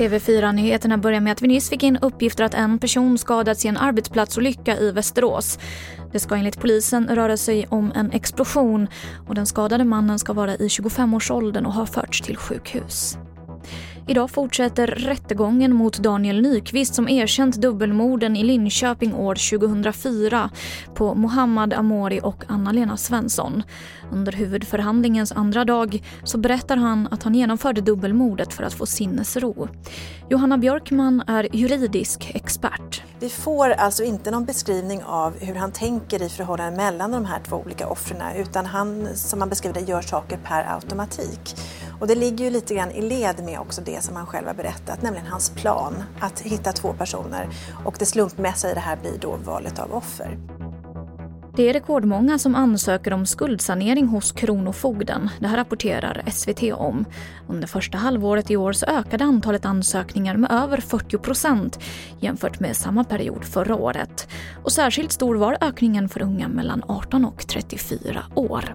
TV4-nyheterna börjar med att vi nyss fick in uppgifter att en person skadats i en arbetsplatsolycka i Västerås. Det ska enligt polisen röra sig om en explosion och den skadade mannen ska vara i 25-årsåldern och ha förts till sjukhus. Idag fortsätter rättegången mot Daniel Nyqvist som erkänt dubbelmorden i Linköping år 2004 på Mohammad Amori och Anna-Lena Svensson. Under huvudförhandlingens andra dag så berättar han att han genomförde dubbelmordet för att få sinnesro. Johanna Björkman är juridisk expert. Vi får alltså inte någon beskrivning av hur han tänker i förhållande mellan de här två olika offren utan han, som han beskriver det, gör saker per automatik. Och det ligger ju lite grann i led med också det som han själv har berättat, nämligen hans plan att hitta två personer och det slumpmässiga i det här blir då valet av offer. Det är rekordmånga som ansöker om skuldsanering hos Kronofogden. Det här rapporterar SVT om. Under första halvåret i år så ökade antalet ansökningar med över 40 procent jämfört med samma period förra året. Och särskilt stor var ökningen för unga mellan 18 och 34 år.